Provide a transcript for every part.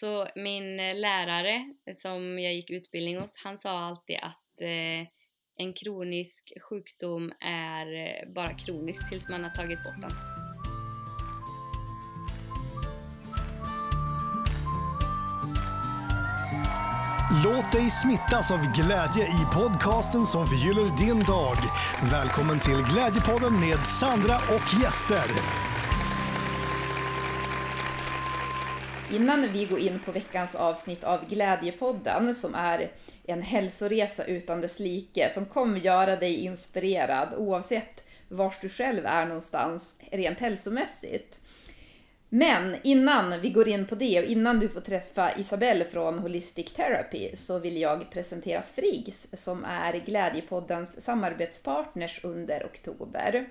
Så min eh, lärare som jag gick utbildning hos, han sa alltid att eh, en kronisk sjukdom är eh, bara kronisk tills man har tagit bort den. Låt dig smittas av glädje i podcasten som förgyller din dag. Välkommen till Glädjepodden med Sandra och gäster. Innan vi går in på veckans avsnitt av Glädjepodden som är en hälsoresa utan dess like som kommer göra dig inspirerad oavsett var du själv är någonstans rent hälsomässigt. Men innan vi går in på det och innan du får träffa Isabelle från Holistic Therapy så vill jag presentera Friggs som är Glädjepoddens samarbetspartners under oktober.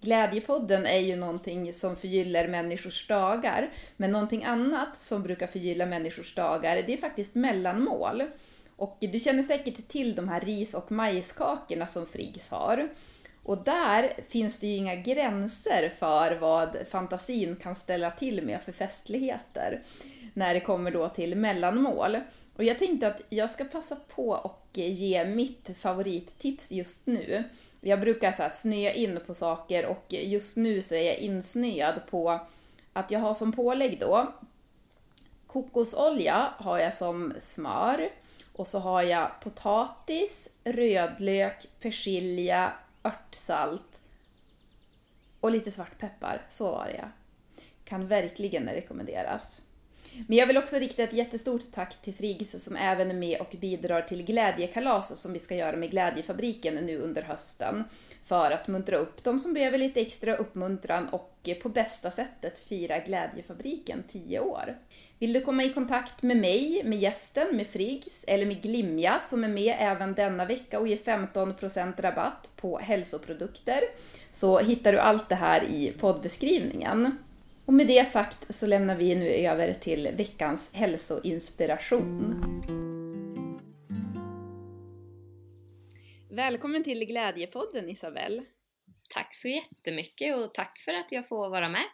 Glädjepodden är ju någonting som förgyller människors dagar, men någonting annat som brukar förgylla människors dagar, det är faktiskt mellanmål. Och du känner säkert till de här ris och majskakorna som Friggs har. Och där finns det ju inga gränser för vad fantasin kan ställa till med för festligheter när det kommer då till mellanmål. Och jag tänkte att jag ska passa på och ge mitt favorittips just nu. Jag brukar så här snöa in på saker och just nu så är jag insnöad på att jag har som pålägg då kokosolja har jag som smör och så har jag potatis, rödlök, persilja, örtsalt och lite svartpeppar. Så var det ja. Kan verkligen rekommenderas. Men jag vill också rikta ett jättestort tack till Friggs som även är med och bidrar till glädjekalas som vi ska göra med Glädjefabriken nu under hösten. För att muntra upp de som behöver lite extra uppmuntran och på bästa sättet fira Glädjefabriken 10 år. Vill du komma i kontakt med mig, med gästen, med Friggs eller med Glimja som är med även denna vecka och ger 15% rabatt på hälsoprodukter så hittar du allt det här i poddbeskrivningen. Och med det sagt så lämnar vi nu över till veckans hälsoinspiration. Välkommen till Glädjepodden Isabelle. Tack så jättemycket och tack för att jag får vara med.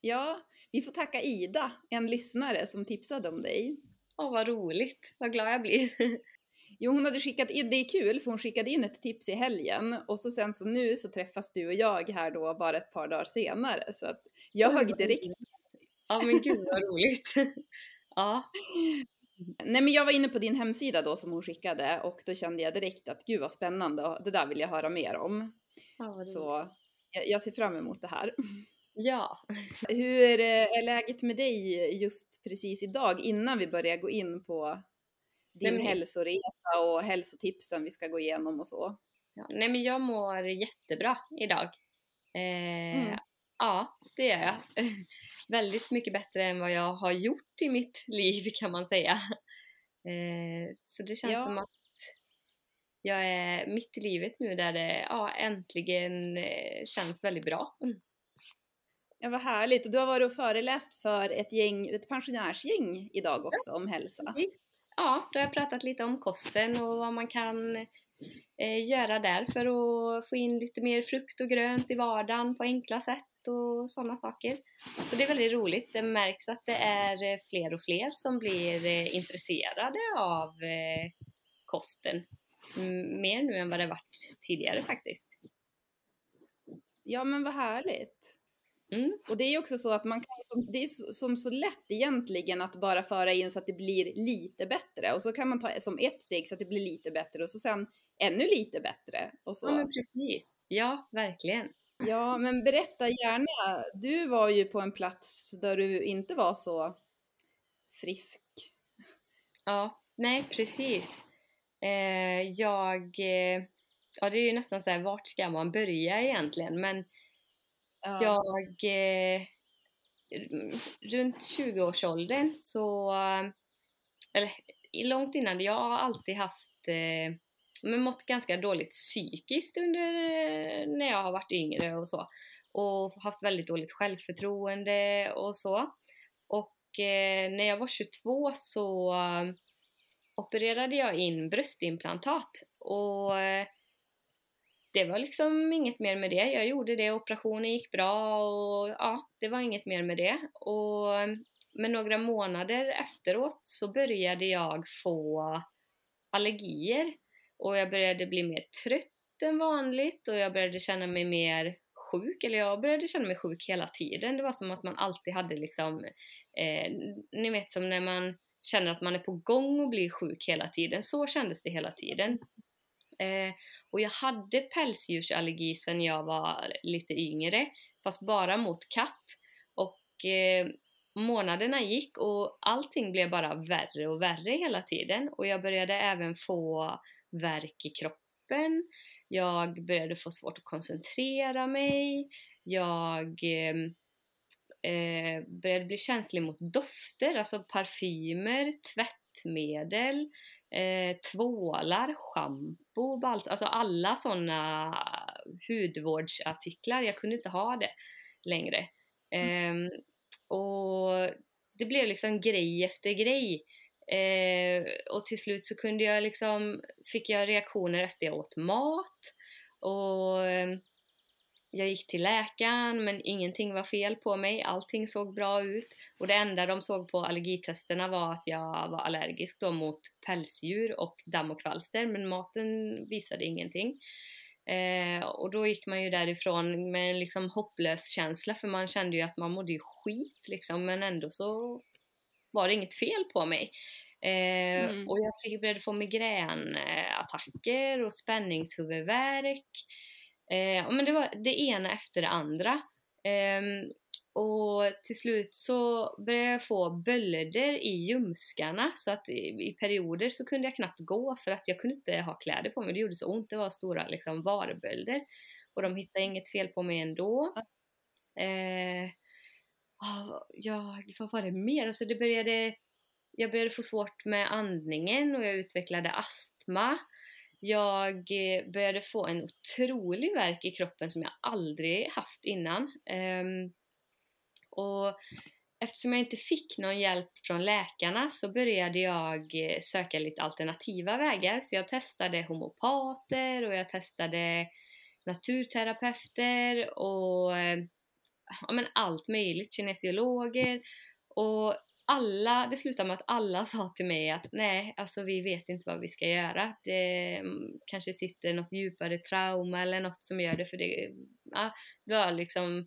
Ja, vi får tacka Ida, en lyssnare som tipsade om dig. Åh, vad roligt. Vad glad jag blir. Jo, hon hade skickat in, det är kul för hon skickade in ett tips i helgen och så sen så nu så träffas du och jag här då bara ett par dagar senare så att jag högg direkt. Ja men gud vad roligt. ja. Nej men jag var inne på din hemsida då som hon skickade och då kände jag direkt att gud vad spännande det där vill jag höra mer om. Ja, så jag, jag ser fram emot det här. Ja. Hur är läget med dig just precis idag innan vi börjar gå in på din men... hälsoresa och hälsotipsen vi ska gå igenom och så? Ja, nej men jag mår jättebra idag. Eh, mm. Ja, det gör jag. Väldigt mycket bättre än vad jag har gjort i mitt liv kan man säga. Eh, så det känns ja. som att jag är mitt i livet nu där det ja, äntligen eh, känns väldigt bra. Mm. Ja, vad härligt. Och du har varit och föreläst för ett, gäng, ett pensionärsgäng idag också ja, om hälsa. Precis. Ja, då har jag pratat lite om kosten och vad man kan eh, göra där för att få in lite mer frukt och grönt i vardagen på enkla sätt och sådana saker. Så det är väldigt roligt. Det märks att det är eh, fler och fler som blir eh, intresserade av eh, kosten. Mer nu än vad det varit tidigare faktiskt. Ja men vad härligt. Mm. Och det är också så att man kan, det är som så lätt egentligen att bara föra in så att det blir lite bättre och så kan man ta som ett steg så att det blir lite bättre och så sen ännu lite bättre. Och så. Ja men precis, ja verkligen. Ja men berätta gärna, du var ju på en plats där du inte var så frisk. Ja, nej precis. Eh, jag, eh, ja det är ju nästan så här, vart ska man börja egentligen men. Jag, eh, runt 20-årsåldern så, eller långt innan, jag har alltid haft eh, men mått ganska dåligt psykiskt under eh, när jag har varit yngre och så. Och haft väldigt dåligt självförtroende och så. Och eh, när jag var 22 så eh, opererade jag in bröstimplantat och eh, det var liksom inget mer med det. Jag gjorde det, operationen gick bra och ja, det var inget mer med det. Och men några månader efteråt så började jag få allergier och jag började bli mer trött än vanligt och jag började känna mig mer sjuk, eller jag började känna mig sjuk hela tiden. Det var som att man alltid hade liksom, eh, ni vet som när man känner att man är på gång att bli sjuk hela tiden, så kändes det hela tiden. Eh, och jag hade pälsdjursallergi sen jag var lite yngre, fast bara mot katt. Och eh, månaderna gick och allting blev bara värre och värre hela tiden. Och jag började även få värk i kroppen, jag började få svårt att koncentrera mig, jag ehm, eh började bli känslig mot dofter, alltså parfymer, tvättmedel, eh, tvålar, schampo, bals, alltså alla sådana hudvårdsartiklar. Jag kunde inte ha det längre. Eh, och det blev liksom grej efter grej. Eh, och till slut så kunde jag liksom, fick jag reaktioner efter jag åt mat. Och ehm, jag gick till läkaren men ingenting var fel på mig, allting såg bra ut och det enda de såg på allergitesterna var att jag var allergisk då mot pälsdjur och damm och kvalster men maten visade ingenting. Eh, och då gick man ju därifrån med en liksom hopplös känsla för man kände ju att man mådde ju skit liksom men ändå så var det inget fel på mig. Eh, mm. Och jag fick, började få migränattacker och spänningshuvudvärk. Eh, men det var det ena efter det andra. Eh, och till slut så började jag få bölder i ljumskarna så att i, i, perioder så kunde jag knappt gå för att jag kunde inte ha kläder på mig. Det gjorde så ont, det var stora liksom varbölder. Och de hittade inget fel på mig ändå. Eh, ah, ja, vad var det mer? Alltså det började, jag började få svårt med andningen och jag utvecklade astma. Jag eh, började få en otrolig värk i kroppen som jag aldrig haft innan. Um, och eftersom jag inte fick någon hjälp från läkarna så började jag eh, söka lite alternativa vägar. Så jag testade homopater och jag testade naturterapeuter och eh, ja, men allt möjligt, kinesiologer. Och alla, det slutade med att alla sa till mig att nej, alltså vi vet inte vad vi ska göra. Det mm, kanske sitter något djupare trauma eller något som gör det för det, ja, det var liksom,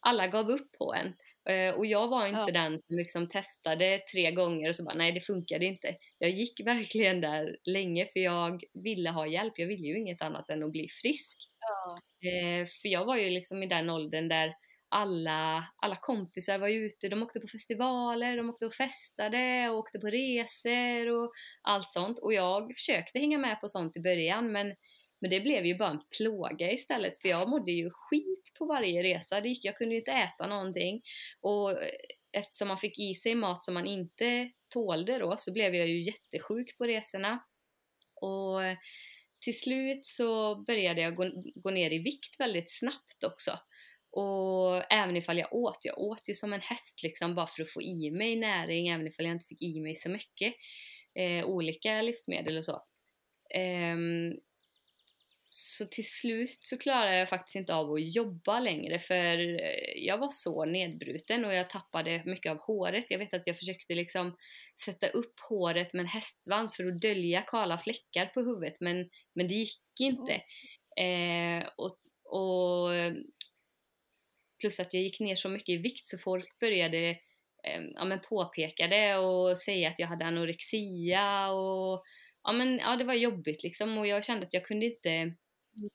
alla gav upp på en. Eh, och jag var inte ja. den som liksom testade tre gånger och så bara nej det funkade inte. Jag gick verkligen där länge för jag ville ha hjälp, jag ville ju inget annat än att bli frisk. Ja. Eh, för jag var ju liksom i den åldern där alla, alla kompisar var ute, de åkte på festivaler, de åkte och festade och åkte på resor och allt sånt. Och jag försökte hänga med på sånt i början men, men det blev ju bara en plåga istället för jag mådde ju skit på varje resa. Det gick, jag kunde ju inte äta någonting och eh, eftersom man fick i sig mat som man inte tålde då så blev jag ju jättesjuk på resorna. Och eh, till slut så började jag gå, gå ner i vikt väldigt snabbt också. Och även ifall jag åt, jag åt ju som en häst liksom bara för att få i mig näring även ifall jag inte fick i mig så mycket eh, olika livsmedel och så. Eh, så till slut så klarade jag faktiskt inte av att jobba längre för eh, jag var så nedbruten och jag tappade mycket av håret. Jag vet att jag försökte liksom sätta upp håret med en hästsvans för att dölja kala fläckar på huvudet men, men det gick inte. Eh, och, och Plus att jag gick ner så mycket i vikt så folk började eh, ja, men påpeka det och säga att jag hade anorexia och ja, men, ja, det var jobbigt liksom och jag kände att jag kunde inte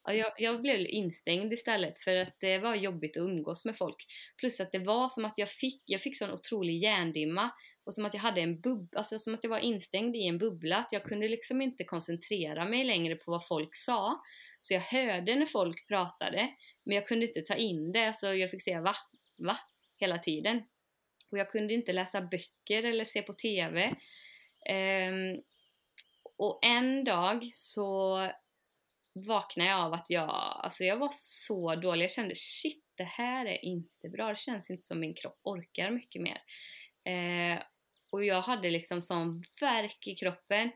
Ja, jag, jag, blev instängd istället för att det var jobbigt att umgås med folk. Plus att det var som att jag fick, jag fick sån otrolig hjärndimma och som att jag hade en bubbla, alltså som att jag var instängd i en bubbla. Att jag kunde liksom inte koncentrera mig längre på vad folk sa. Så jag hörde när folk pratade men jag kunde inte ta in det, så jag fick säga va? Va? Hela tiden. Och jag kunde inte läsa böcker eller se på TV. Um, ehm, och en dag så vaknade jag av att jag, alltså jag var så dålig. Jag kände shit, det här är inte bra. Det känns inte som min kropp orkar mycket mer. Uh, och jag hade liksom sån värk i kroppen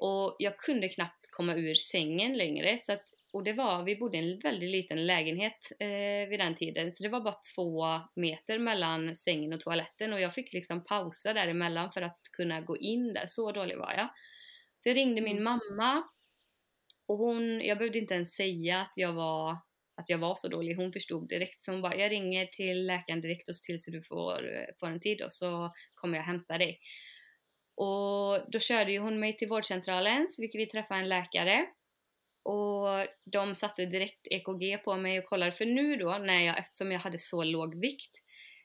och jag kunde knappt komma ur sängen längre så att och det var, vi bodde i en väldigt liten lägenhet eh, vid den tiden, så det var bara två meter mellan sängen och toaletten och jag fick liksom pausa däremellan för att kunna gå in där, så dålig var jag. Så jag ringde min Mm. mamma och hon, jag behövde inte ens säga att jag var att jag var så dålig, hon förstod direkt. Så hon bara, jag ringer till läkaren direkt och ser till så du får, eh, får en tid och så kommer jag hämta dig. Och då körde ju hon mig till vårdcentralen så fick vi träffa en läkare. Och de satte direkt EKG på mig och kollade, för nu då, när jag, eftersom jag hade så låg vikt,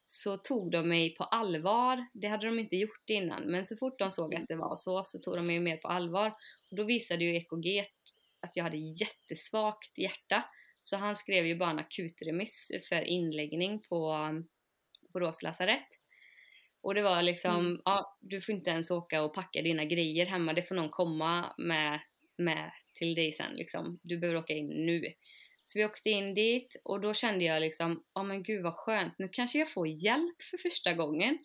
så tog de mig på allvar. Det hade de inte gjort innan, men så fort de såg att det var så, så tog de mig mer på allvar. Och då visade ju EKG att jag hade jättesvagt hjärta. Så han skrev ju bara en akutremiss för inläggning på um, Borås lasarett. Och det var liksom, Mm. ja, du får inte ens åka och packa dina grejer hemma, det får någon komma med, med till dig sen liksom. Du behöver åka in nu. Så vi åkte in dit och då kände jag liksom, ja men gud vad skönt, nu kanske jag får hjälp för första gången.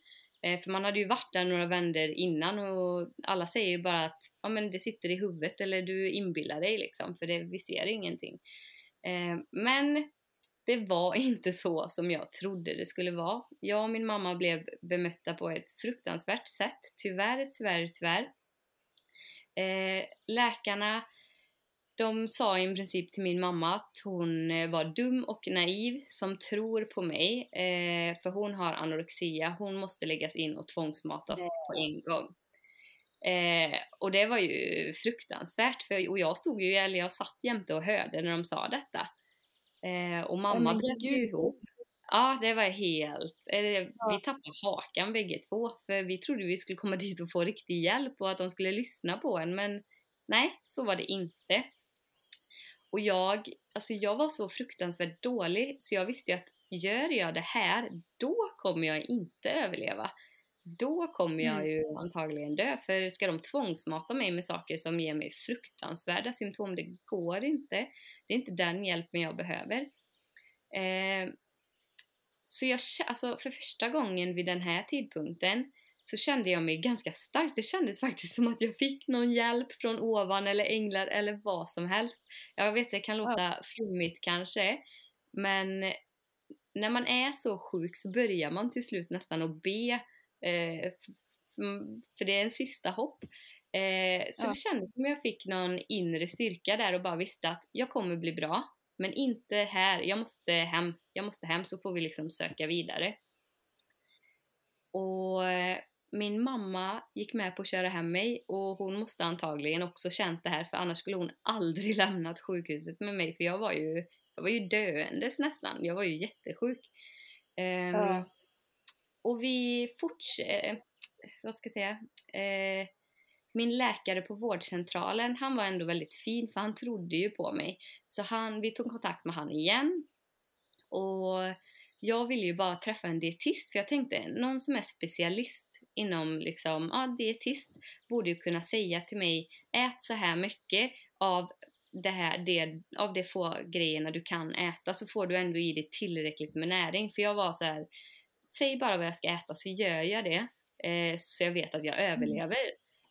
Eh, för man hade ju varit där några vänder innan och alla säger ju bara att ja men det sitter i huvudet eller du inbillar dig liksom, för det, vi ser ingenting. Eh, men det var inte så som jag trodde det skulle vara. Jag och min mamma blev bemötta på ett fruktansvärt sätt. Tyvärr, tyvärr, tyvärr. Eh, läkarna, de sa i princip till min mamma att hon eh, var dum och naiv som tror på mig. Eh, för hon har anorexia, hon måste läggas in och tvångsmatas Nej. på en gång. Eh, och det var ju fruktansvärt, för, och jag stod ju, eller jag satt jämte och hörde när de sa detta. Eh, och mamma men bröt ju ihop. Ja, det var helt... Eh, Ja. Vi tappade hakan bägge två, för vi trodde vi skulle komma dit och få riktig hjälp och att de skulle lyssna på en, men nej, så var det inte. Och jag, alltså jag var så fruktansvärt dålig, så jag visste ju att gör jag det här, då kommer jag inte överleva. Då kommer jag Mm. ju antagligen dö, för ska de tvångsmata mig med saker som ger mig fruktansvärda symptom, det går inte. Det är inte den hjälpen jag behöver. Eh, så jag, alltså för första gången vid den här tidpunkten så kände jag mig ganska stark. Det kändes faktiskt som att jag fick någon hjälp från ovan eller änglar eller vad som helst. Jag vet, det kan låta flummigt kanske, men när man är så sjuk så börjar man till slut nästan att be, eh, för det är en sista hopp. Eh, så Ja. det kändes som jag fick någon inre styrka där och bara visste att jag kommer bli bra, men inte här. Jag måste hem, jag måste hem så får vi liksom söka vidare. Och eh, min mamma gick med på att köra hem mig och hon måste antagligen också känt det här för annars skulle hon aldrig lämnat sjukhuset med mig för jag var ju, jag var ju döendes nästan. Jag var ju jättesjuk. Ehm, Ja. Och vi fortsatte, vad ska jag säga, eh, min läkare på vårdcentralen, han var ändå väldigt fin för han trodde ju på mig. Så han, vi tog kontakt med han igen. Och jag ville ju bara träffa en dietist för jag tänkte någon som är specialist inom liksom, ja dietist borde ju kunna säga till mig ät så här mycket av det här, det, av de få grejerna du kan äta så får du ändå i dig tillräckligt med näring. För jag var så här, säg bara vad jag ska äta så gör jag det. Eh, så jag vet att jag överlever.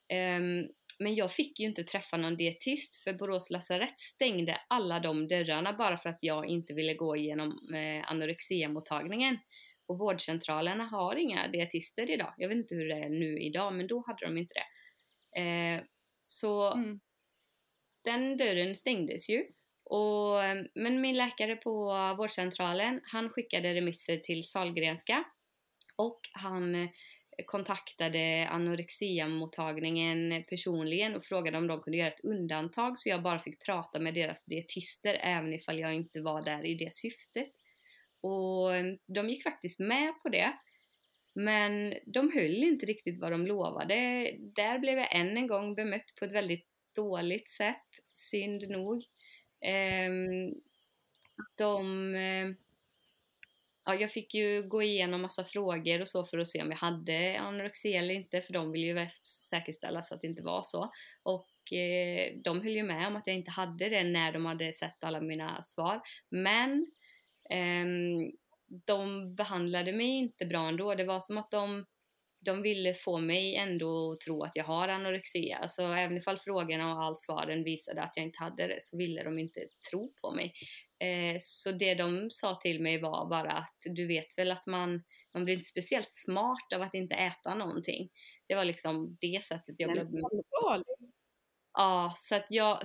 Ehm, men jag fick ju inte träffa någon dietist för Borås lasarett stängde alla de dörrarna bara för att jag inte ville gå igenom eh, anorexiamottagningen. Och vårdcentralerna har inga dietister idag. Jag vet inte hur det är nu idag, men då hade de inte det. Eh, så Mm. den dörren stängdes ju. Och, men min läkare på vårdcentralen, han skickade remisser till Salgrenska och han kontaktade anorexiamottagningen personligen och frågade om de kunde göra ett undantag så jag bara fick prata med deras dietister även ifall jag inte var där i det syftet. Och eh, de gick faktiskt med på det. Men de höll inte riktigt vad de lovade. Där blev jag än en gång bemött på ett väldigt dåligt sätt, synd nog. Ehm, de... Eh, Ja, jag fick ju gå igenom massa frågor och så för att se om jag hade anorexi eller inte, för de ville ju säkerställa så att det inte var så. Och eh, de höll ju med om att jag inte hade det när de hade sett alla mina svar. Men eh, de behandlade mig inte bra ändå. Det var som att de de ville få mig ändå att tro att jag har anorexia. Alltså även ifall frågorna och all svaren visade att jag inte hade det så ville de inte tro på mig. Eh, så det de sa till mig var bara att du vet väl att man, man blir inte speciellt smart av att inte äta någonting. Det var liksom det sättet jag blev... Ja, så att jag,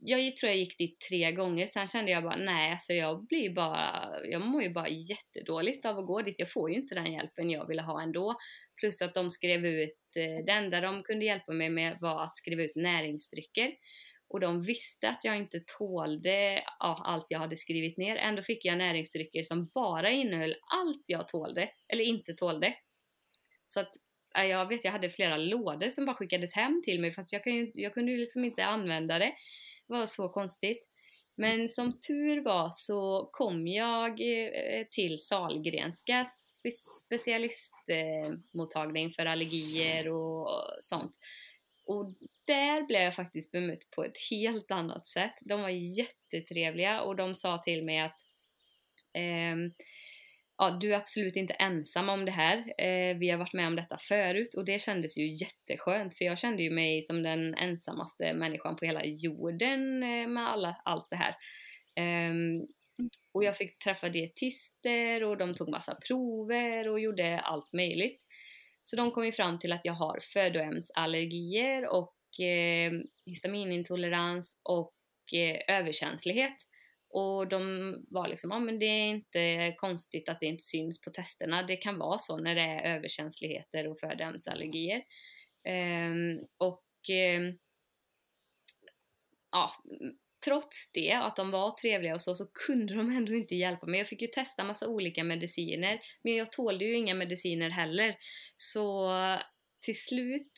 jag tror jag gick dit tre gånger, sen kände jag bara nej, alltså jag blir bara, jag mår ju bara jättedåligt av att gå dit. Jag får ju inte den hjälpen jag ville ha ändå. Plus att de skrev ut, eh, det enda de kunde hjälpa mig med var att skriva ut näringsdrycker. Och de visste att jag inte tålde ja, allt jag hade skrivit ner. Ändå fick jag näringsdrycker som bara innehöll allt jag tålde, eller inte tålde. Så att jag vet, jag hade flera lådor som bara skickades hem till mig fast jag, kunde, jag kunde ju liksom inte använda det. Det var så konstigt. Men som tur var så kom jag eh, till Salgrenska specialistmottagning för allergier och sånt. Och där blev jag faktiskt bemött på ett helt annat sätt. De var jättetrevliga och de sa till mig att ehm, ja, du är absolut inte ensam om det här. Eh, vi har varit med om detta förut och det kändes ju jätteskönt för jag kände ju mig som den ensammaste människan på hela jorden eh, med alla, allt det här. Eh, och jag fick träffa dietister och de tog massa prover och gjorde allt möjligt. Så de kom ju fram till att jag har födoämnesallergier och eh, histaminintolerans och eh, överkänslighet. Och de var liksom, ja men det är inte konstigt att det inte syns på testerna. Det kan vara så när det är överkänsligheter och födoämnesallergier. Eh, och ehm, ja, trots det, att de var trevliga och så, så kunde de ändå inte hjälpa mig. Jag fick ju testa massa olika mediciner, men jag tålde ju inga mediciner heller. Så till slut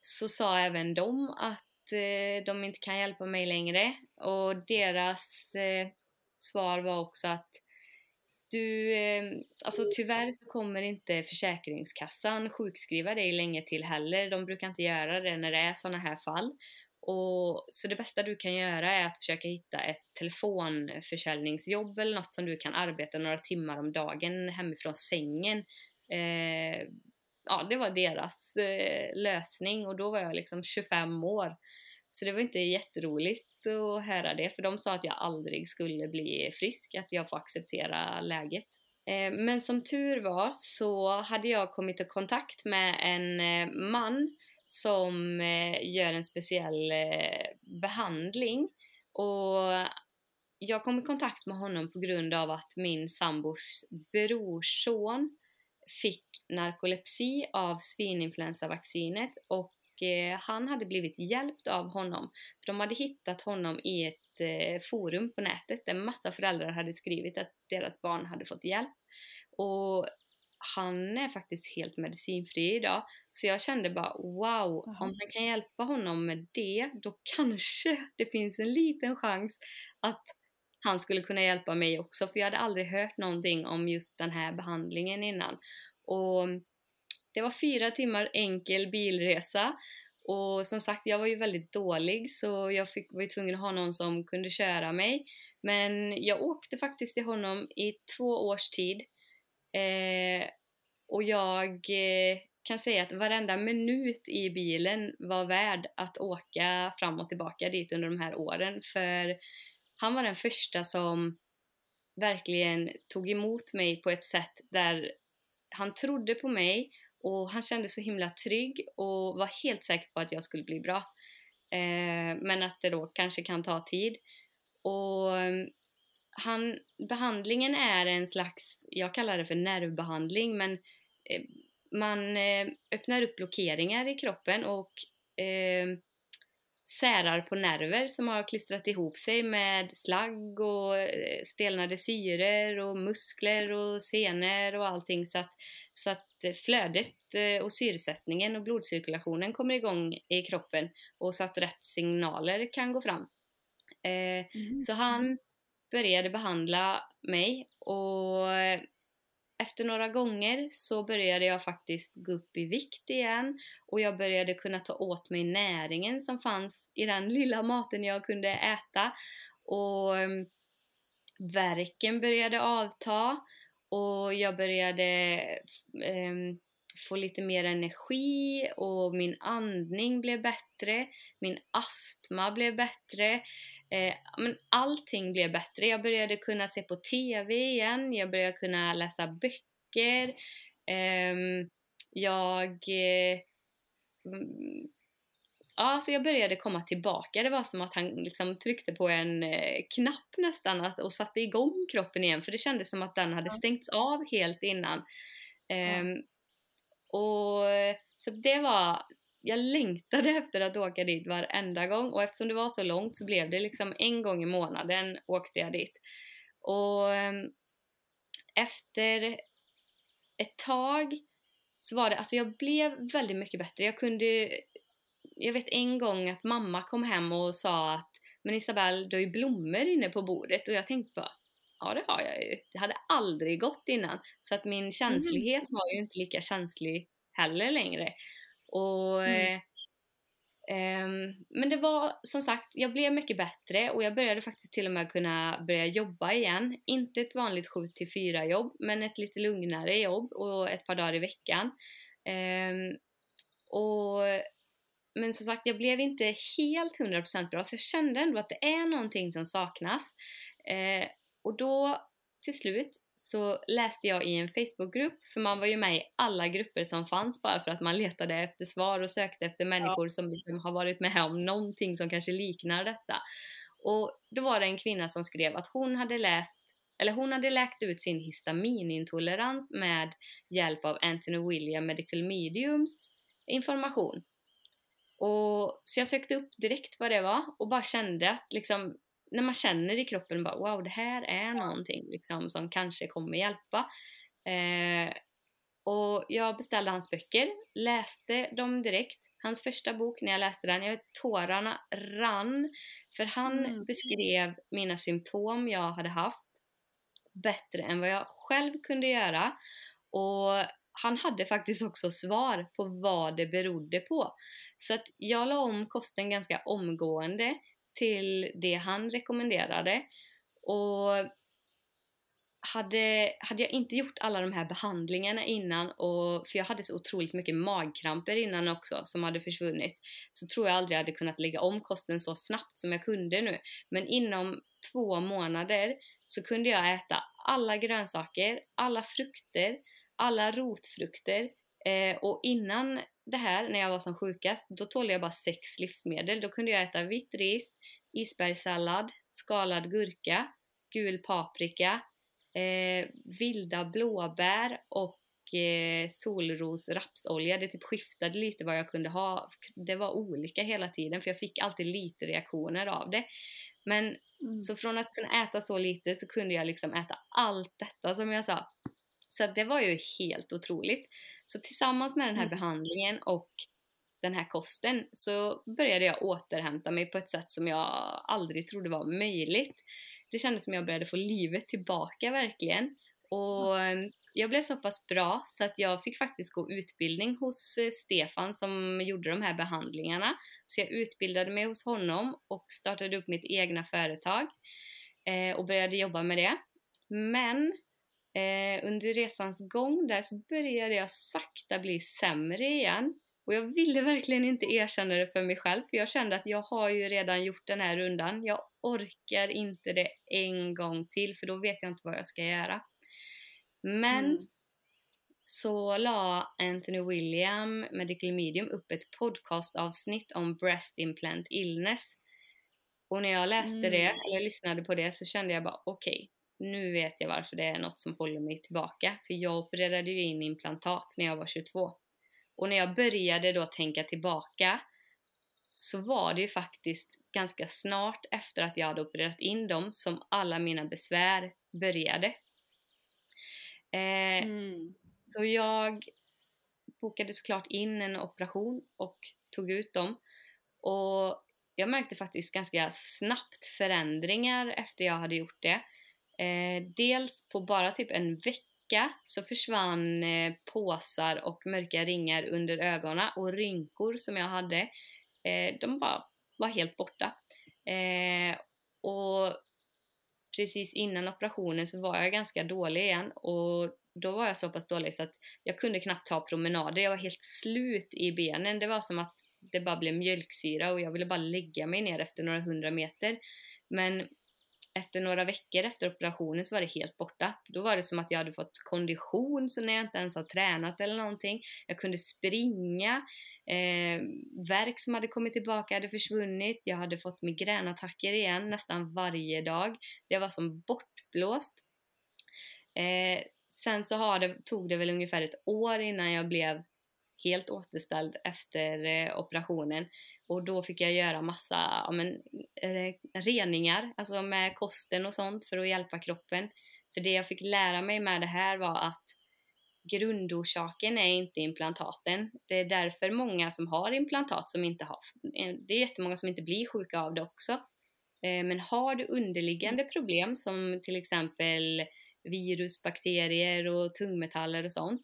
så sa även de att eh, de inte kan hjälpa mig längre och deras eh, svar var också att du, eh, alltså tyvärr så kommer inte Försäkringskassan sjukskriva dig länge till heller. De brukar inte göra det när det är sådana här fall. Och, så det bästa du kan göra är att försöka hitta ett telefonförsäljningsjobb eller något som du kan arbeta några timmar om dagen hemifrån sängen. Eh, ja, det var deras eh, lösning och då var jag liksom 25 år. Så det var inte jätteroligt att höra det, för de sa att jag aldrig skulle bli frisk, att jag får acceptera läget. Eh, men som tur var så hade jag kommit i kontakt med en eh, man som eh, gör en speciell eh, behandling och jag kom i kontakt med honom på grund av att min sambos brorson fick narkolepsi av svininfluensavaccinet och Eh, han hade blivit hjälpt av honom. För de hade hittat honom i ett eh, forum på nätet där massa föräldrar hade skrivit att deras barn hade fått hjälp. Och han är faktiskt helt medicinfri idag. Så jag kände bara wow, Aha. om han kan hjälpa honom med det, då kanske det finns en liten chans att han skulle kunna hjälpa mig också. För jag hade aldrig hört någonting om just den här behandlingen innan. Och det var fyra timmar enkel bilresa och som sagt, jag var ju väldigt dålig så jag fick, var ju tvungen att ha någon som kunde köra mig. Men jag åkte faktiskt till honom i två års tid. Eh, och jag eh, kan säga att varenda minut i bilen var värd att åka fram och tillbaka dit under de här åren. För han var den första som verkligen tog emot mig på ett sätt där han trodde på mig och han kände så himla trygg och var helt säker på att jag skulle bli bra. Eh, men att det då kanske kan ta tid. Och han, behandlingen är en slags, jag kallar det för nervbehandling, men eh, man eh, öppnar upp blockeringar i kroppen och eh, särar på nerver som har klistrat ihop sig med slagg och eh, stelnade syror och muskler och senor och allting så att, så att flödet och syresättningen och blodcirkulationen kommer igång i kroppen och så att rätt signaler kan gå fram. Eh, mm. Så han började behandla mig och efter några gånger så började jag faktiskt gå upp i vikt igen och jag började kunna ta åt mig näringen som fanns i den lilla maten jag kunde äta och ehm, värken verken började avta och jag började eh, få lite mer energi och min andning blev bättre, min astma blev bättre, eh, men allting blev bättre. Jag började kunna se på TV igen, jag började kunna läsa böcker, ehm, eh, jag ja, så jag började komma tillbaka. Det var som att han liksom tryckte på en eh, knapp nästan att, och satte igång kroppen igen för det kändes som att den hade stängts av helt innan. Um, och eh, Så det var, jag längtade efter att åka dit varenda gång och eftersom det var så långt så blev det liksom en gång i månaden åkte jag dit. Och ehm, efter ett tag så var det, alltså jag blev väldigt mycket bättre. Jag kunde jag vet en gång att mamma kom hem och sa att men Isabelle, du har ju blommor inne på bordet och jag tänkte bara ja det har jag ju. Det hade aldrig gått innan. Så att min känslighet mm. var ju inte lika känslig heller längre. Och, mm. eh, men det var som sagt, jag blev mycket bättre och jag började faktiskt till och med kunna börja jobba igen. Inte ett vanligt 7 till 4 jobb, men ett lite lugnare jobb och ett par dagar i veckan. Eh, och men som sagt, jag blev inte helt 100% bra så jag kände ändå att det är någonting som saknas. Eh, och då till slut så läste jag i en Facebookgrupp, för man var ju med i alla grupper som fanns bara för att man letade efter svar och sökte efter människor ja. som liksom har varit med om någonting som kanske liknar detta. Och då var det en kvinna som skrev att hon hade läst eller hon hade läkt ut sin histaminintolerans med hjälp av Anthony William Medical Mediums information. Och, så jag sökte upp direkt vad det var och bara kände att liksom, när man känner i kroppen bara wow det här är någonting liksom, som kanske kommer hjälpa. Eh, och jag beställde hans böcker, läste dem direkt. Hans första bok, när jag läste den, jag vet, tårarna rann. För han mm. beskrev mina symptom jag hade haft bättre än vad jag själv kunde göra. Och han hade faktiskt också svar på vad det berodde på. Så att jag la om kosten ganska omgående till det han rekommenderade. Och hade, hade jag inte gjort alla de här behandlingarna innan, och, för jag hade så otroligt mycket magkramper innan också som hade försvunnit, så tror jag aldrig jag hade kunnat lägga om kosten så snabbt som jag kunde nu. Men inom två månader så kunde jag äta alla grönsaker, alla frukter, alla rotfrukter eh, och innan det här, när jag var som sjukast, då tålde jag bara sex livsmedel. Då kunde jag äta vitt ris, isbergssallad, skalad gurka, gul paprika, eh, vilda blåbär och eh, solros rapsolja. Det typ skiftade lite vad jag kunde ha. Det var olika hela tiden för jag fick alltid lite reaktioner av det. Men mm. så från att kunna äta så lite så kunde jag liksom äta allt detta som jag sa. Så det var ju helt otroligt. Så tillsammans med den här mm. behandlingen och den här kosten så började jag återhämta mig på ett sätt som jag aldrig trodde var möjligt. Det kändes som jag började få livet tillbaka verkligen. Och jag blev så pass bra så att jag fick faktiskt gå utbildning hos eh, Stefan som gjorde de här behandlingarna. Så jag utbildade mig hos honom och startade upp mitt egna företag eh, och började jobba med det. Men Eh, under resans gång där så började jag sakta bli sämre igen. Och jag ville verkligen inte erkänna det för mig själv för jag kände att jag har ju redan gjort den här rundan. Jag orkar inte det en gång till för då vet jag inte vad jag ska göra. Men mm. så la Anthony William, Medical Medium, upp ett podcastavsnitt om breast implant illness. Och när jag läste mm. det, eller lyssnade på det, så kände jag bara okej, okay, nu vet jag varför det är något som håller mig tillbaka. För jag opererade ju in implantat när jag var 22. Och när jag började då tänka tillbaka så var det ju faktiskt ganska snart efter att jag hade opererat in dem som alla mina besvär började. Eh, mm. Så jag bokade såklart in en operation och tog ut dem. Och jag märkte faktiskt ganska snabbt förändringar efter jag hade gjort det. Eh, dels på bara typ en vecka så försvann eh, påsar och mörka ringar under ögonen och rynkor som jag hade, eh, de bara var helt borta. Eh, och precis innan operationen så var jag ganska dålig igen och då var jag så pass dålig så att jag kunde knappt ta promenader. Jag var helt slut i benen. Det var som att det bara blev mjölksyra och jag ville bara lägga mig ner efter några hundra meter. Men efter några veckor efter operationen så var det helt borta. Då var det som att jag hade fått kondition så när jag inte ens har tränat eller någonting. Jag kunde springa. Eh, verk som hade kommit tillbaka hade försvunnit. Jag hade fått migränattacker igen nästan varje dag. Det var som bortblåst. Eh, sen så har det, tog det väl ungefär ett år innan jag blev helt återställd efter eh, operationen. Och då fick jag göra massa ja, men, reningar, alltså med kosten och sånt för att hjälpa kroppen. För det jag fick lära mig med det här var att grundorsaken är inte implantaten. Det är därför många som har implantat som inte har, eh, det är jättemånga som inte blir sjuka av det också. Eh, men har du underliggande problem som till exempel virus, bakterier och tungmetaller och sånt,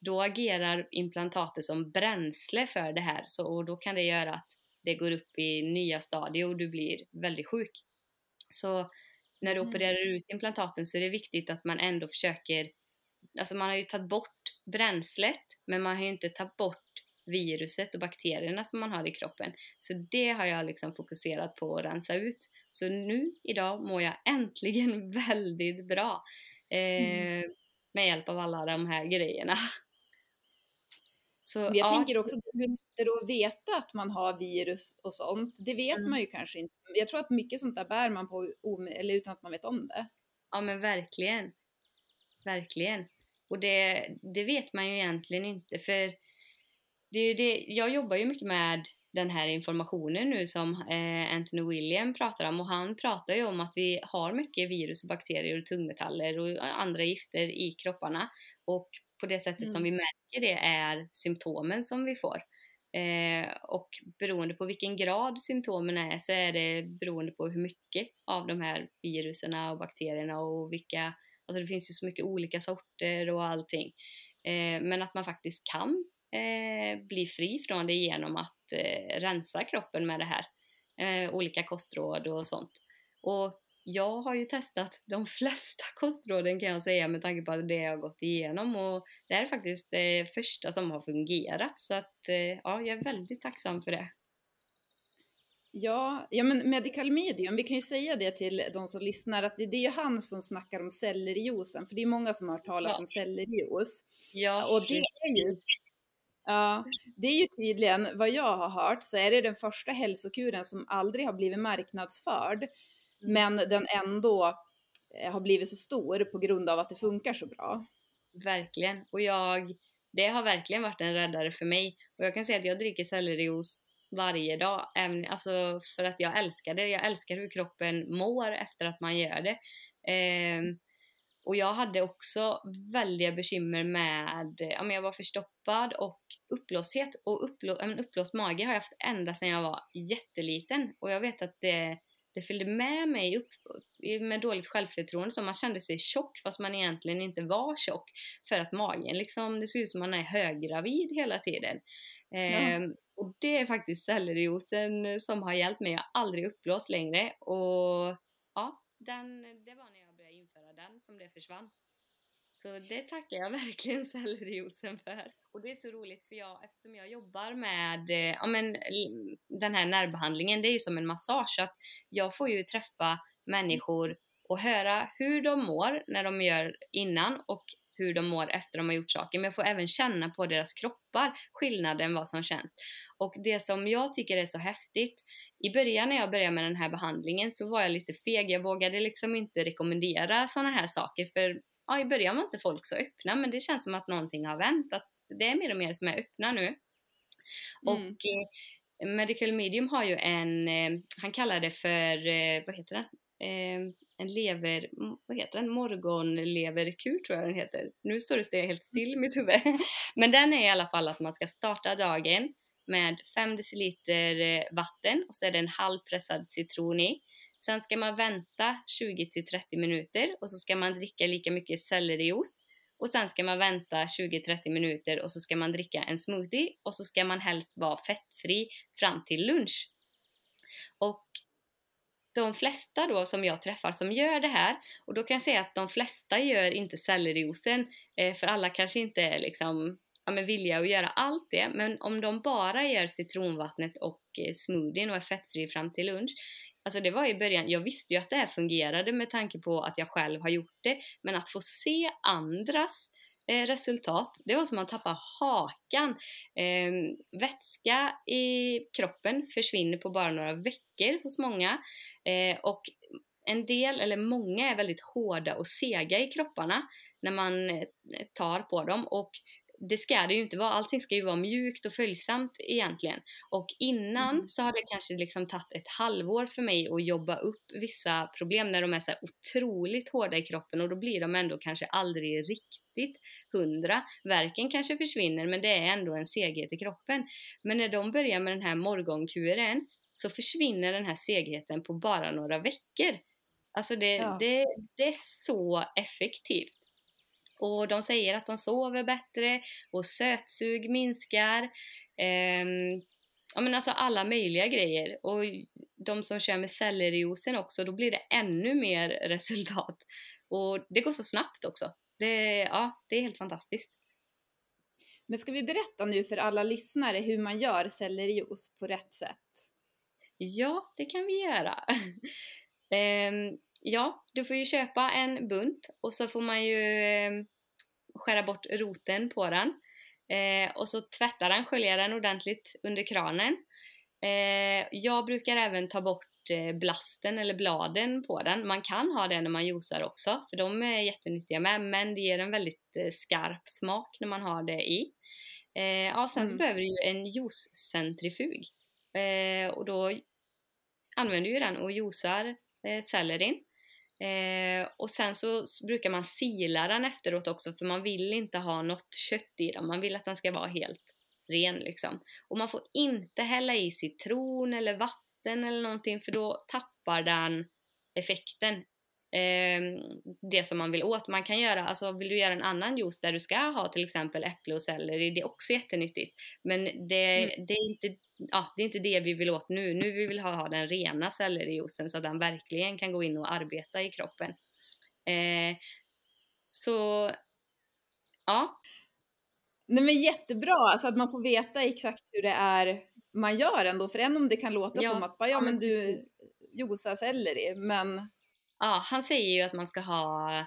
då agerar implantatet som bränsle för det här så, och då kan det göra att det går upp i nya stadier och du blir väldigt sjuk. Så när du mm. opererar ut implantaten så är det viktigt att man ändå försöker, alltså man har ju tagit bort bränslet men man har ju inte tagit bort viruset och bakterierna som man har i kroppen. Så det har jag liksom fokuserat på att rensa ut. Så nu idag mår jag äntligen väldigt bra. Mm. Eh, mm. Med hjälp av alla de här grejerna. Så, jag ja. tänker också hur det att veta att man har virus och sånt. Det vet mm. man ju kanske inte. Jag tror att mycket sånt där bär man på eller utan att man vet om det. Ja men verkligen. Verkligen. Och det, det vet man ju egentligen inte för det, det, jag jobbar ju mycket med den här informationen nu som eh, Anthony William pratar om och han pratar ju om att vi har mycket virus och bakterier och tungmetaller och andra gifter i kropparna och på det sättet mm. som vi märker det är symptomen som vi får. Eh, och beroende på vilken grad symptomen är så är det beroende på hur mycket av de här viruserna och bakterierna och vilka, alltså det finns ju så mycket olika sorter och allting. Eh, men att man faktiskt kan eh, bli fri från det genom att eh, rensa kroppen med det här. Eh, olika kostråd och sånt. Och jag har ju testat de flesta kostråden kan jag säga med tanke på det jag har gått igenom och det här är faktiskt det första som har fungerat så att eh, ja, jag är väldigt tacksam för det. Ja, ja men Medical Medium, vi kan ju säga det till de som lyssnar att det, det är ju han som snackar om sellerijuicen, för det är många som har hört talas ja. om sellerijuice. Ja, och det är ju Ja, det är ju tydligen vad jag har hört så är det den första hälsokuren som aldrig har blivit marknadsförd men den ändå eh, har blivit så stor på grund av att det funkar så bra. Verkligen, och jag, det har verkligen varit en räddare för mig. Och jag kan säga att jag dricker sellerijuice varje dag, även, alltså för att jag älskar det. Jag älskar hur kroppen mår efter att man gör det. Eh, och jag hade också väldiga bekymmer med, ja men jag var förstoppad och uppblåshet. Och upplå, en uppblåst mage har jag haft ända sedan jag var jätteliten. Och jag vet att det det följde med mig upp med dåligt självförtroende så man kände sig tjock fast man egentligen inte var tjock för att magen liksom, det ser ut som man är höggravid hela tiden. Ja. Ehm, och det är faktiskt sellerijuicen som har hjälpt mig, jag har aldrig uppblåst längre och ja, den, det var när jag började införa den som det försvann. Så det tackar jag verkligen sellerijuicen för. Och det är så roligt för jag, eftersom jag jobbar med eh, ja, men, den här nervbehandlingen, det är ju som en massage. att jag får ju träffa människor och höra hur de mår när de gör innan och hur de mår efter de har gjort saker. Men jag får även känna på deras kroppar skillnaden vad som känns. Och det som jag tycker är så häftigt, i början när jag började med den här behandlingen så var jag lite feg. Jag vågade liksom inte rekommendera sådana här saker för ja, i början var inte folk så öppna men det känns som att någonting har vänt, att det är mer och mer som är öppna nu. Mm. Och eh, Medical Medium har ju en, eh, han kallar det för, eh, vad heter den? En lever, vad heter den? Morgonleverkur tror jag den heter. Nu står det helt still i mitt huvud. Men den är i alla fall att man ska starta dagen med 5 deciliter vatten och så är det en halvpressad citron i. Sen ska man vänta 20 30 minuter och så ska man dricka lika mycket sellerijuice. Och sen ska man vänta 20-30 minuter och så ska man dricka en smoothie och så ska man helst vara fettfri fram till lunch. Och de flesta då som jag träffar som gör det här, och då kan jag säga att de flesta gör inte sellerijuicen, eh, för alla kanske inte är liksom ja, men vilja att göra allt det, men om de bara gör citronvattnet och eh, smoothien och är fettfri fram till lunch, Alltså det var i början, jag visste ju att det här fungerade med tanke på att jag själv har gjort det, men att få se andras eh, resultat, det var som att tappa hakan. Eh, vätska i kroppen försvinner på bara några veckor hos många. Eh, och en del, eller många, är väldigt hårda och sega i kropparna när man eh, tar på dem. Och det ska det ju inte vara, allting ska ju vara mjukt och följsamt egentligen. Och innan mm. så har det kanske liksom tagit ett halvår för mig att jobba upp vissa problem när de är så otroligt hårda i kroppen och då blir de ändå kanske aldrig riktigt hundra. Verken kanske försvinner men det är ändå en seghet i kroppen. Men när de börjar med den här morgonkuren så försvinner den här segheten på bara några veckor. Alltså det, ja. det, det är så effektivt. Och de säger att de sover bättre och sötsug minskar. Eh, ja men alltså alla möjliga grejer. Och de som kör med sellerijuicen också, då blir det ännu mer resultat. Och det går så snabbt också. Det, ja, det är helt fantastiskt. Men ska vi berätta nu för alla lyssnare hur man gör sellerijuice på rätt sätt? Ja, det kan vi göra. um, ja, du får ju köpa en bunt och så får man ju um, skära bort roten på den. Eh, och så tvätta den, skölja den ordentligt under kranen. Eh, jag brukar även ta bort eh, blasten eller bladen på den. Man kan ha det när man juicar också, för de är jättenyttiga med, men det ger en väldigt skarp smak när man har det i. Eh, ja, sen mm. så behöver du ju en juicecentrifug. Eh, och då använder du den och juicar eh, sellerin. Eh, och sen så brukar man sila den efteråt också för man vill inte ha något kött i den, man vill att den ska vara helt ren liksom. Och man får inte hälla i citron eller vatten eller någonting för då tappar den effekten. Eh, det som man vill åt. Man kan göra, alltså vill du göra en annan juice där du ska ha till exempel äpple och selleri, det är också jättenyttigt. Men det, mm. det är inte ja, det är inte det vi vill åt nu. Nu vill vi ha, ha den rena sellerijuicen så att den verkligen kan gå in och arbeta i kroppen. Eh, så, ja. Nej men jättebra, alltså att man får veta exakt hur det är man gör ändå. För än om det kan låta ja, som att bara, ja, men, du juicar selleri, men... Ja, han säger ju att man ska ha,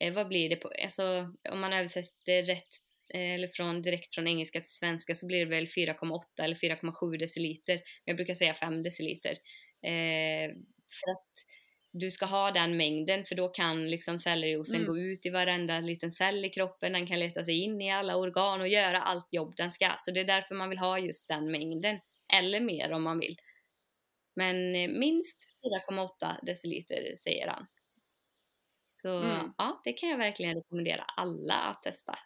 eh, vad blir det på, alltså om man översätter rätt Eh, eller från, direkt från engelska till svenska så blir det väl 4,8 eller 4,7 deciliter. Jag brukar säga 5 deciliter. Eh, för att du ska ha den mängden för då kan liksom celljuicen mm. gå ut i varenda liten cell i kroppen, den kan leta sig in i alla organ och göra allt jobb den ska. Så det är därför man vill ha just den mängden. Eller mer om man vill. Men eh, minst 4,8 deciliter säger han. Så mm. ja, det kan jag verkligen rekommendera alla att testa.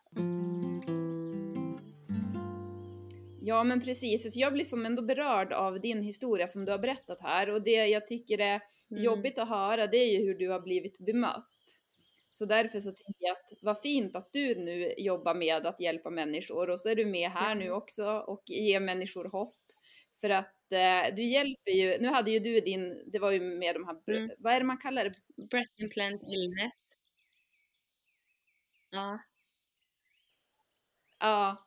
Ja men precis, jag blir som ändå berörd av din historia som du har berättat här och det jag tycker är mm. jobbigt att höra det är ju hur du har blivit bemött. Så därför så tänker jag att vad fint att du nu jobbar med att hjälpa människor och så är du med här nu också och ger människor hopp. För att eh, du hjälper ju, nu hade ju du din, det var ju med de här, mm. vad är det man kallar det? Breast implant illness. Ja. Ja,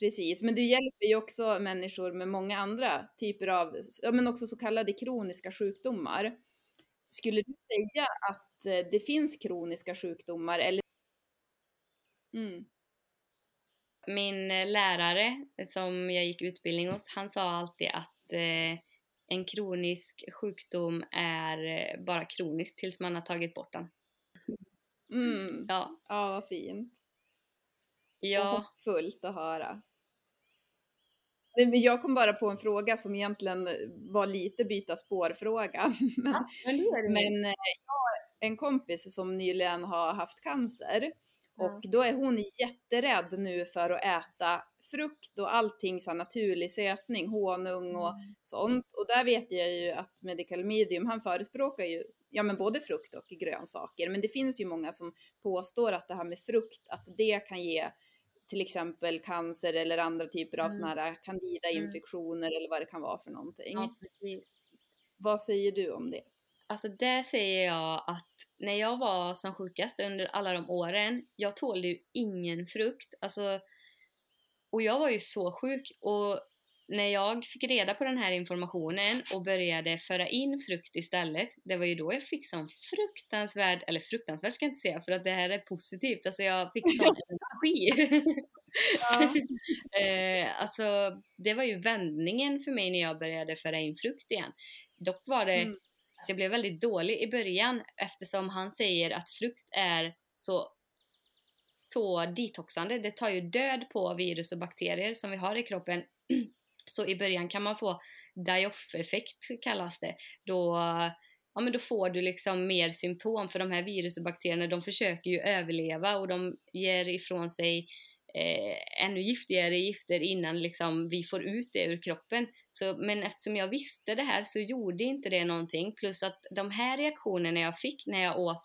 precis. Men du hjälper ju också människor med många andra typer av, ja men också så kallade kroniska sjukdomar. Skulle du säga att eh, det finns kroniska sjukdomar eller? Mm. Min eh, lärare som jag gick utbildning hos, han sa alltid att eh, en kronisk sjukdom är eh, bara kronisk tills man har tagit bort den. Mm. Ja. ja, vad fint. Ja. Och hoppfullt att höra. Jag kom bara på en fråga som egentligen var lite byta spårfråga. men, ja, men, men jag har en kompis som nyligen har haft cancer och då är hon jätterädd nu för att äta frukt och allting så naturlig sötning, honung och mm. sånt. Och där vet jag ju att Medical Medium, han förespråkar ju ja men både frukt och grönsaker. Men det finns ju många som påstår att det här med frukt, att det kan ge till exempel cancer eller andra typer av mm. sådana här candida-infektioner mm. eller vad det kan vara för någonting. Ja, precis. Vad säger du om det? Alltså där säger jag att när jag var som sjukast under alla de åren, jag tålde ju ingen frukt. Alltså, och jag var ju så sjuk och när jag fick reda på den här informationen och började föra in frukt istället, det var ju då jag fick sån fruktansvärd, eller fruktansvärd ska jag inte säga för att det här är positivt, alltså jag fick sån energi. Ja. eh, alltså det var ju vändningen för mig när jag började föra in frukt igen. Dock var det, mm. Så jag blev väldigt dålig i början eftersom han säger att frukt är så så detoxande, det tar ju död på virus och bakterier som vi har i kroppen Så i början kan man få die-off-effekt kallas det. Då, ja, men då får du liksom mer symptom för de här virus och bakterierna de försöker ju överleva och de ger ifrån sig eh, ännu giftigare gifter innan liksom vi får ut det ur kroppen. Så, men eftersom jag visste det här så gjorde inte det någonting. Plus att de här reaktionerna jag fick när jag åt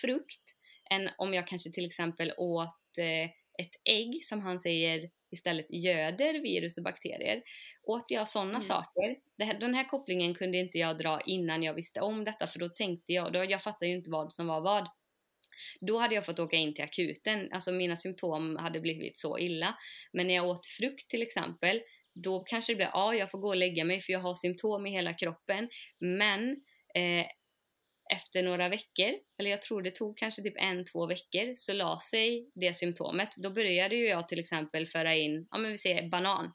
frukt, än om jag kanske till exempel åt eh, ett ägg som han säger istället göder virus och bakterier. Åt jag sådana mm. saker, här, den här kopplingen kunde inte jag dra innan jag visste om detta för då tänkte jag, då, jag fattade ju inte vad som var vad. Då hade jag fått åka in till akuten, alltså mina symptom hade blivit så illa. Men när jag åt frukt till exempel, då kanske det blev, ja jag får gå och lägga mig för jag har symptom i hela kroppen. Men eh, efter några veckor, eller jag tror det tog kanske typ en, två veckor, så la sig det symptomet. Då började ju jag till exempel föra in, ja men vi säger banan.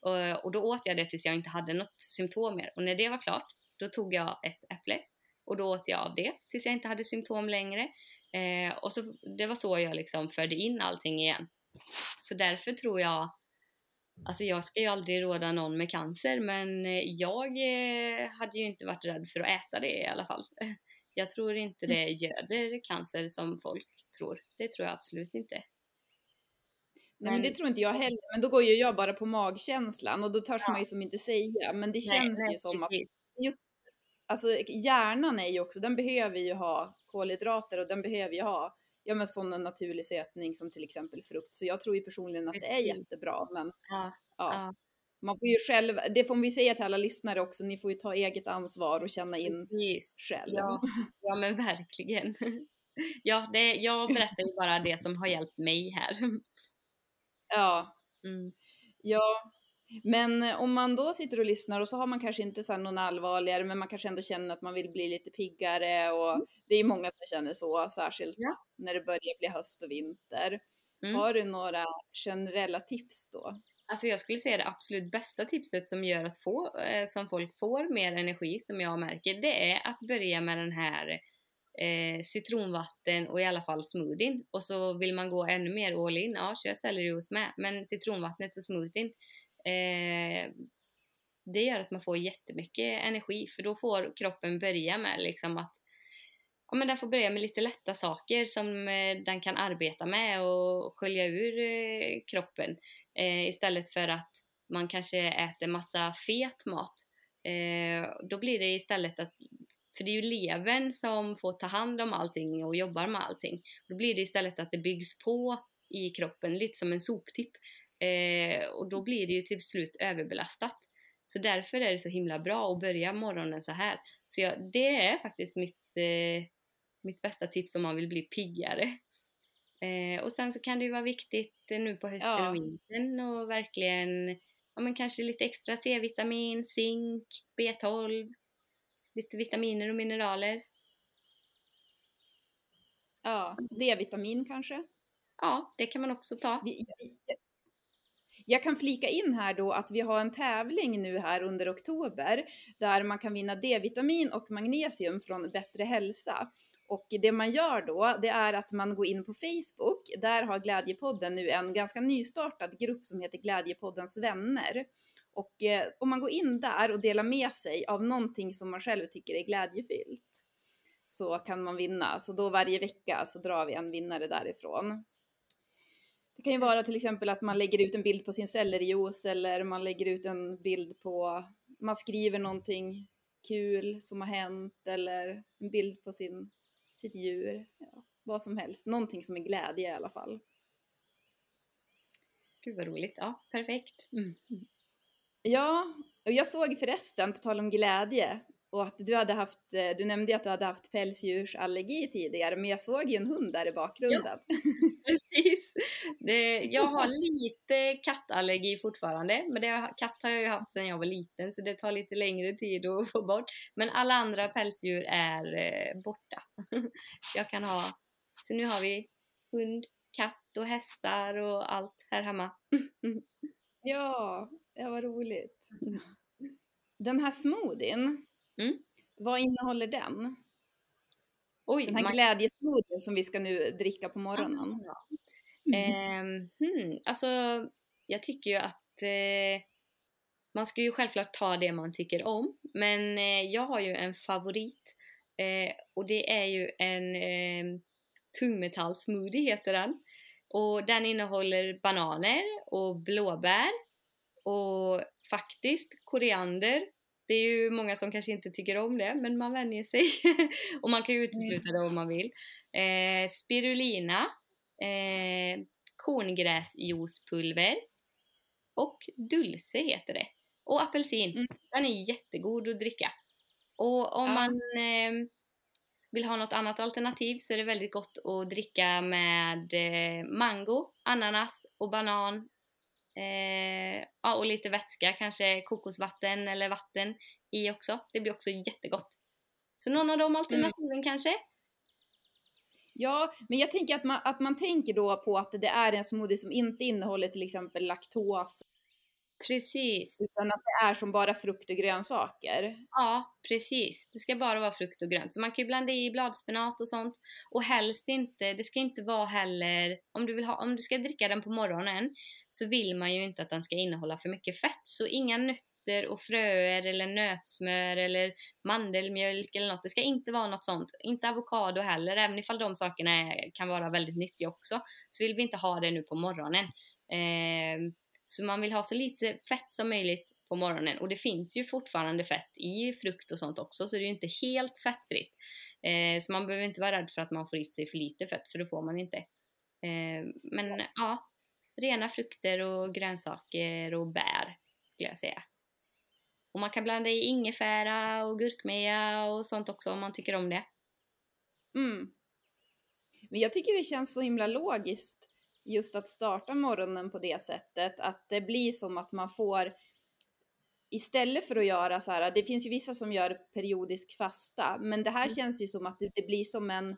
Och, och då åt jag det tills jag inte hade något symptom mer. Och när det var klart, då tog jag ett äpple och då åt jag av det tills jag inte hade symptom längre. Eh, och så, det var så jag liksom förde in allting igen. Så därför tror jag, alltså jag ska ju aldrig råda någon med cancer men jag eh, hade ju inte varit rädd för att äta det i alla fall. Jag tror inte det göder cancer som folk tror. Det tror jag absolut inte. Nej men det tror inte jag heller, men då går ju jag bara på magkänslan och då törs ja. man ju som inte säga, men det känns nej, nej, ju som precis. att just, alltså hjärnan är ju också, den behöver ju ha kolhydrater och den behöver ju ha ja, men sån naturlig sötning som till exempel frukt. Så jag tror ju personligen att precis. det är jättebra, men ja. ja man får ju själv, det får vi säga till alla lyssnare också, ni får ju ta eget ansvar och känna in Precis. själv. Ja, ja men verkligen. Ja, det, jag berättar ju bara det som har hjälpt mig här. Ja. Mm. Ja, men om man då sitter och lyssnar och så har man kanske inte så någon allvarligare, men man kanske ändå känner att man vill bli lite piggare och mm. det är många som känner så, särskilt ja. när det börjar bli höst och vinter. Mm. Har du några generella tips då? Alltså jag skulle säga det absolut bästa tipset som gör att få, eh, som folk får mer energi som jag märker, det är att börja med den här eh, citronvatten och i alla fall smoothien. Och så vill man gå ännu mer all in, ja kör sellerijuice med. Men citronvattnet och smoothien, eh, det gör att man får jättemycket energi för då får kroppen börja med liksom att ja, men den får börja med lite lätta saker som eh, den kan arbeta med och skölja ur eh, kroppen eh, istället för att man kanske äter massa fet mat. Eh, då blir det istället att, för det är ju levern som får ta hand om allting och jobbar med allting. Då blir det istället att det byggs på i kroppen, lite som en soptipp. Eh, och då blir det ju till slut överbelastat. Så därför är det så himla bra att börja morgonen så här. Så jag, det är faktiskt mitt, eh, mitt bästa tips om man vill bli piggare. Eh, och sen så kan det ju vara viktigt eh, nu på hösten ja. och vintern och verkligen, ja men kanske lite extra C-vitamin, zink, B12, lite vitaminer och mineraler. Ja, D-vitamin kanske? Ja, det kan man också ta. Jag jag kan flika in här då att vi har en tävling nu här under oktober där man kan vinna D-vitamin och magnesium från Bättre hälsa. Och det man gör då, det är att man går in på Facebook. Där har Glädjepodden nu en ganska nystartad grupp som heter Glädjepoddens vänner. Och eh, om man går in där och delar med sig av någonting som man själv tycker är glädjefyllt så kan man vinna. Så då varje vecka så drar vi en vinnare därifrån. Kan ju vara till exempel att man lägger ut en bild på sin sellerijuice eller man lägger ut en bild på, man skriver någonting kul som har hänt eller en bild på sin sitt djur, ja, vad som helst. Någonting som är glädje i alla fall. Gud vad roligt. Ja, perfekt. Mm. Ja, och jag såg förresten, på tal om glädje och att du hade haft, eh, du nämnde ju att du hade haft pälsdjursallergi tidigare, men jag såg ju en hund där i bakgrunden. Ja, precis. Det, jag har lite kattallergi fortfarande, men det, katt har jag ju haft sedan jag var liten så det tar lite längre tid att få bort. Men alla andra pälsdjur är eh, borta. jag kan ha, så nu har vi hund, katt och hästar och allt här hemma. ja, ja vad roligt. Den här smoothien, mm. vad innehåller den? Oj, den här man... glädjesmoothien som vi ska nu dricka på morgonen. Ah, mm. eh, hmm, alltså, jag tycker ju att eh, man ska ju självklart ta det man tycker om, men eh, jag har ju en favorit eh, och det är ju en eh, tungmetallsmoothie heter den. Och den innehåller bananer och blåbär och faktiskt koriander. Det är ju många som kanske inte tycker om det, men man vänjer sig. och man kan ju utesluta det om man vill. Eh, spirulina, eh, korngräsjuicepulver och dulce heter det. Och apelsin. Mm. Den är jättegod att dricka. Och om ja. man eh, vill ha något annat alternativ så är det väldigt gott att dricka med eh, mango, ananas och banan. Eh, ja, och lite vätska, kanske kokosvatten eller vatten i också. Det blir också jättegott. Så någon av de mm. alternativen mm. kanske? Ja, men jag tänker att man, att man tänker då på att det är en smoothie som inte innehåller till exempel laktos Precis. Utan att det är som bara frukt och grönsaker. Ja, precis. Det ska bara vara frukt och grönt. Så man kan ju blanda i bladspenat och sånt. Och helst inte, det ska inte vara heller, om du, vill ha, om du ska dricka den på morgonen så vill man ju inte att den ska innehålla för mycket fett. Så inga nötter och fröer eller nötsmör eller mandelmjölk eller något. Det ska inte vara något sånt. Inte avokado heller, även ifall de sakerna är, kan vara väldigt nyttiga också. Så vill vi inte ha det nu på morgonen. Eh, så man vill ha så lite fett som möjligt på morgonen och det finns ju fortfarande fett i frukt och sånt också så det är ju inte helt fettfritt. Eh, så man behöver inte vara rädd för att man får i sig för lite fett för det får man inte. Eh, men ja, rena frukter och grönsaker och bär skulle jag säga. Och man kan blanda i ingefära och gurkmeja och sånt också om man tycker om det. Mm. Men jag tycker det känns så himla logiskt just att starta morgonen på det sättet, att det blir som att man får istället för att göra så här, det finns ju vissa som gör periodisk fasta, men det här mm. känns ju som att det, det, blir som en,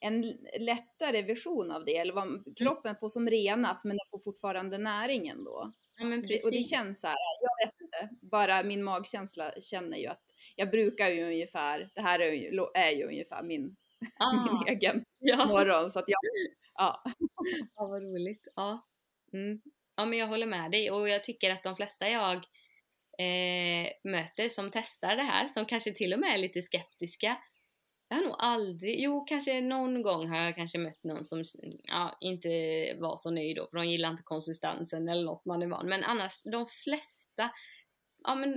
en lättare version av det, eller vad, mm. kroppen får som renas, men den får fortfarande näringen då. Ja, det, och det känns så här, jag vet inte, bara min magkänsla känner ju att jag brukar ju ungefär, det här är ju, är ju ungefär min, ah, min egen ja. morgon, så att jag, Ja. ja, vad roligt. Ja. Mm. ja, men jag håller med dig och jag tycker att de flesta jag eh, möter som testar det här, som kanske till och med är lite skeptiska, jag har nog aldrig, jo kanske någon gång har jag kanske mött någon som ja, inte var så nöjd då, för de gillar inte konsistensen eller något man är van Men annars, de flesta ja, men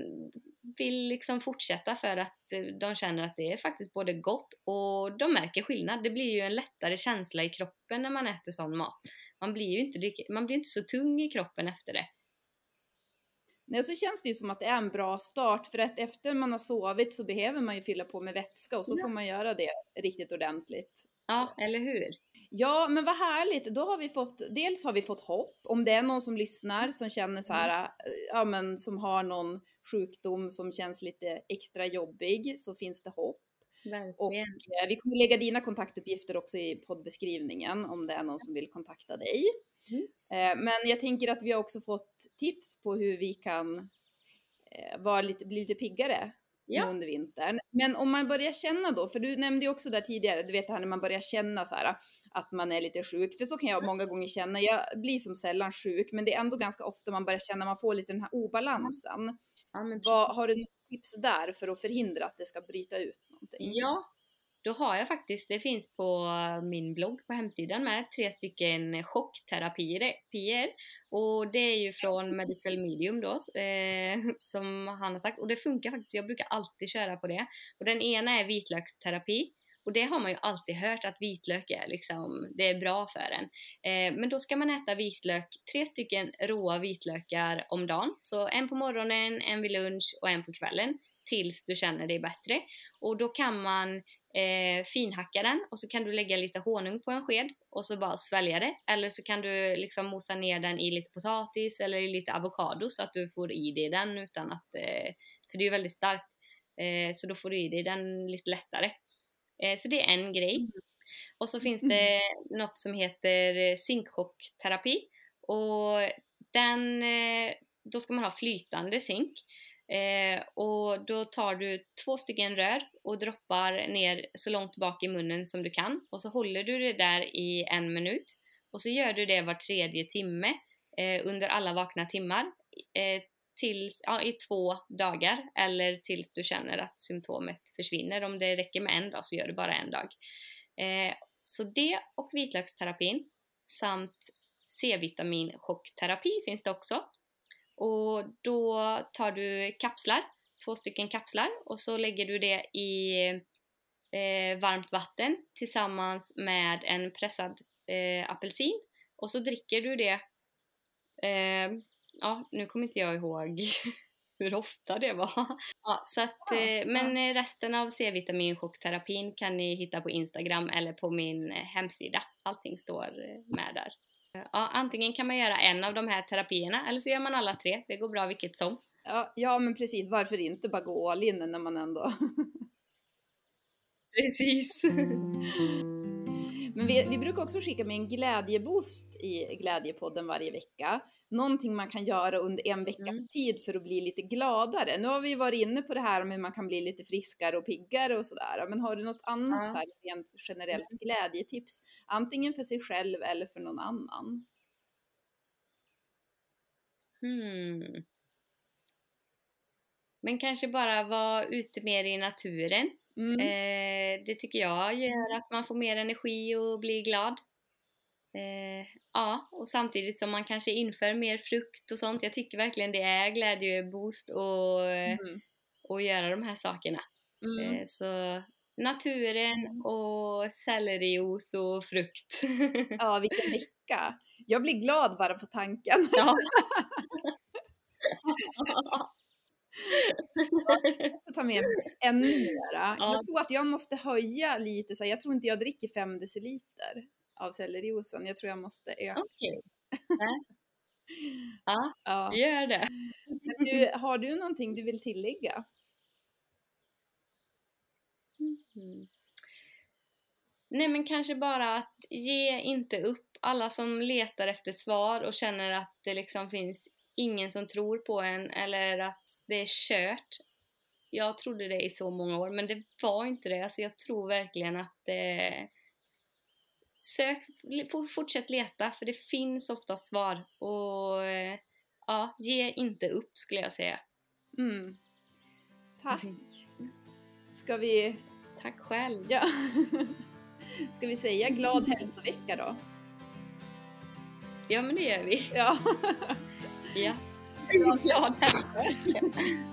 vill liksom fortsätta för att eh, de känner att det är faktiskt både gott och de märker skillnad. Det blir ju en lättare känsla i kroppen när man äter sån mat. Man blir ju inte, man blir inte så tung i kroppen efter det. Nej, så känns det ju som att det är en bra start för att efter man har sovit så behöver man ju fylla på med vätska och så ja. får man göra det riktigt ordentligt. Ja, så. eller hur? Ja, men vad härligt. Då har vi fått, dels har vi fått hopp. Om det är någon som lyssnar som känner så här, mm. ja men som har någon sjukdom som känns lite extra jobbig så finns det hopp. Verkligen. Och eh, vi kommer lägga dina kontaktuppgifter också i poddbeskrivningen om det är någon som vill kontakta dig. Mm. Eh, men jag tänker att vi har också fått tips på hur vi kan eh, vara lite, bli lite piggare ja. under vintern. Men om man börjar känna då, för du nämnde ju också där tidigare, du vet det här när man börjar känna så här att man är lite sjuk, för så kan jag många gånger känna, jag blir som sällan sjuk, men det är ändå ganska ofta man börjar känna, man får lite den här obalansen. Ja, Vad, har du något tips där för att förhindra att det ska bryta ut någonting? Ja, då har jag faktiskt, det finns på min blogg på hemsidan med tre stycken chockterapier. Och det är ju från Medical Medium då, eh, som han har sagt. Och det funkar faktiskt, jag brukar alltid köra på det. Och den ena är vitlöksterapi. Och det har man ju alltid hört att vitlök är liksom, det är bra för en. Eh, men då ska man äta vitlök, tre stycken råa vitlökar om dagen. Så en på morgonen, en vid lunch och en på kvällen. tills du känner dig bättre. Och då kan man eh, finhacka den och så kan du lägga lite honung på en sked och så bara svälja det. Eller så kan du liksom mosa ner den i lite potatis eller i lite avokado så att du får i dig den utan att, eh, för det är ju väldigt starkt. Eh, så då får du i dig den lite lättare. Eh, så det är en grej. Mm. Och så finns det mm. något som heter zinkkockterapi och den, eh, då ska man ha flytande zink. Eh, och då tar du två stycken rör och droppar ner så långt bak i munnen som du kan och så håller du det där i en minut och så gör du det var tredje timme eh, under alla vakna timmar eh, tills, ja, i två dagar eller tills du känner att symptomet försvinner. Om det räcker med en dag så gör du bara en dag. Eh, så det och vitlöksterapin samt C-vitaminchockterapi finns det också. Och då tar du kapslar, två stycken kapslar och så lägger du det i eh, varmt vatten tillsammans med en pressad eh, apelsin och så dricker du det eh, ja, nu kommer inte jag ihåg hur ofta det var. Ja, så att, ja, eh, men ja. resten av C-vitaminchockterapin kan ni hitta på Instagram eller på min eh, hemsida. Allting står eh, med där. Ja, antingen kan man göra en av de här terapierna eller så gör man alla tre. Det går bra vilket som. Ja, ja men precis. Varför inte bara gå all in när man ändå... precis. Men vi, vi, brukar också skicka med en glädjeboost i Glädjepodden varje vecka. Någonting man kan göra under en veckas mm. tid för att bli lite gladare. Nu har vi varit inne på det här om hur man kan bli lite friskare och piggare och sådär. Men har du något annat ja. här, rent generellt glädjetips? Antingen för sig själv eller för någon annan. Hmm. Men kanske bara vara ute mer i naturen. Mm. Eh, det tycker jag gör att man får mer energi och blir glad. Eh, ja, och samtidigt som man kanske inför mer frukt och sånt. Jag tycker verkligen det är glädjeboost och, mm. och göra de här sakerna. Mm. Eh, så naturen mm. och sellerios och frukt. ja, vilken vecka! Jag blir glad bara på tanken. Ja. ta med mig ännu mera. Ja. Jag tror att jag måste höja lite, så jag tror inte jag dricker 5 deciliter av sellerijuicen. Jag tror jag måste öka. Okay. ja, ja, gör det. Du, har du någonting du vill tillägga? Mm. Nej men kanske bara att ge inte upp. Alla som letar efter svar och känner att det liksom finns ingen som tror på en eller att det är kört. Jag trodde det i så många år, men det var inte det. Alltså jag tror verkligen att det... Sök, fortsätt leta, för det finns ofta svar. Och ja, ge inte upp skulle jag säga. Mm. Tack. Mm. Ska vi... Tack själv. Ja. Ska vi säga glad hälsovecka då? Ja, men det gör vi. Ja. ja. glad hälsovecka.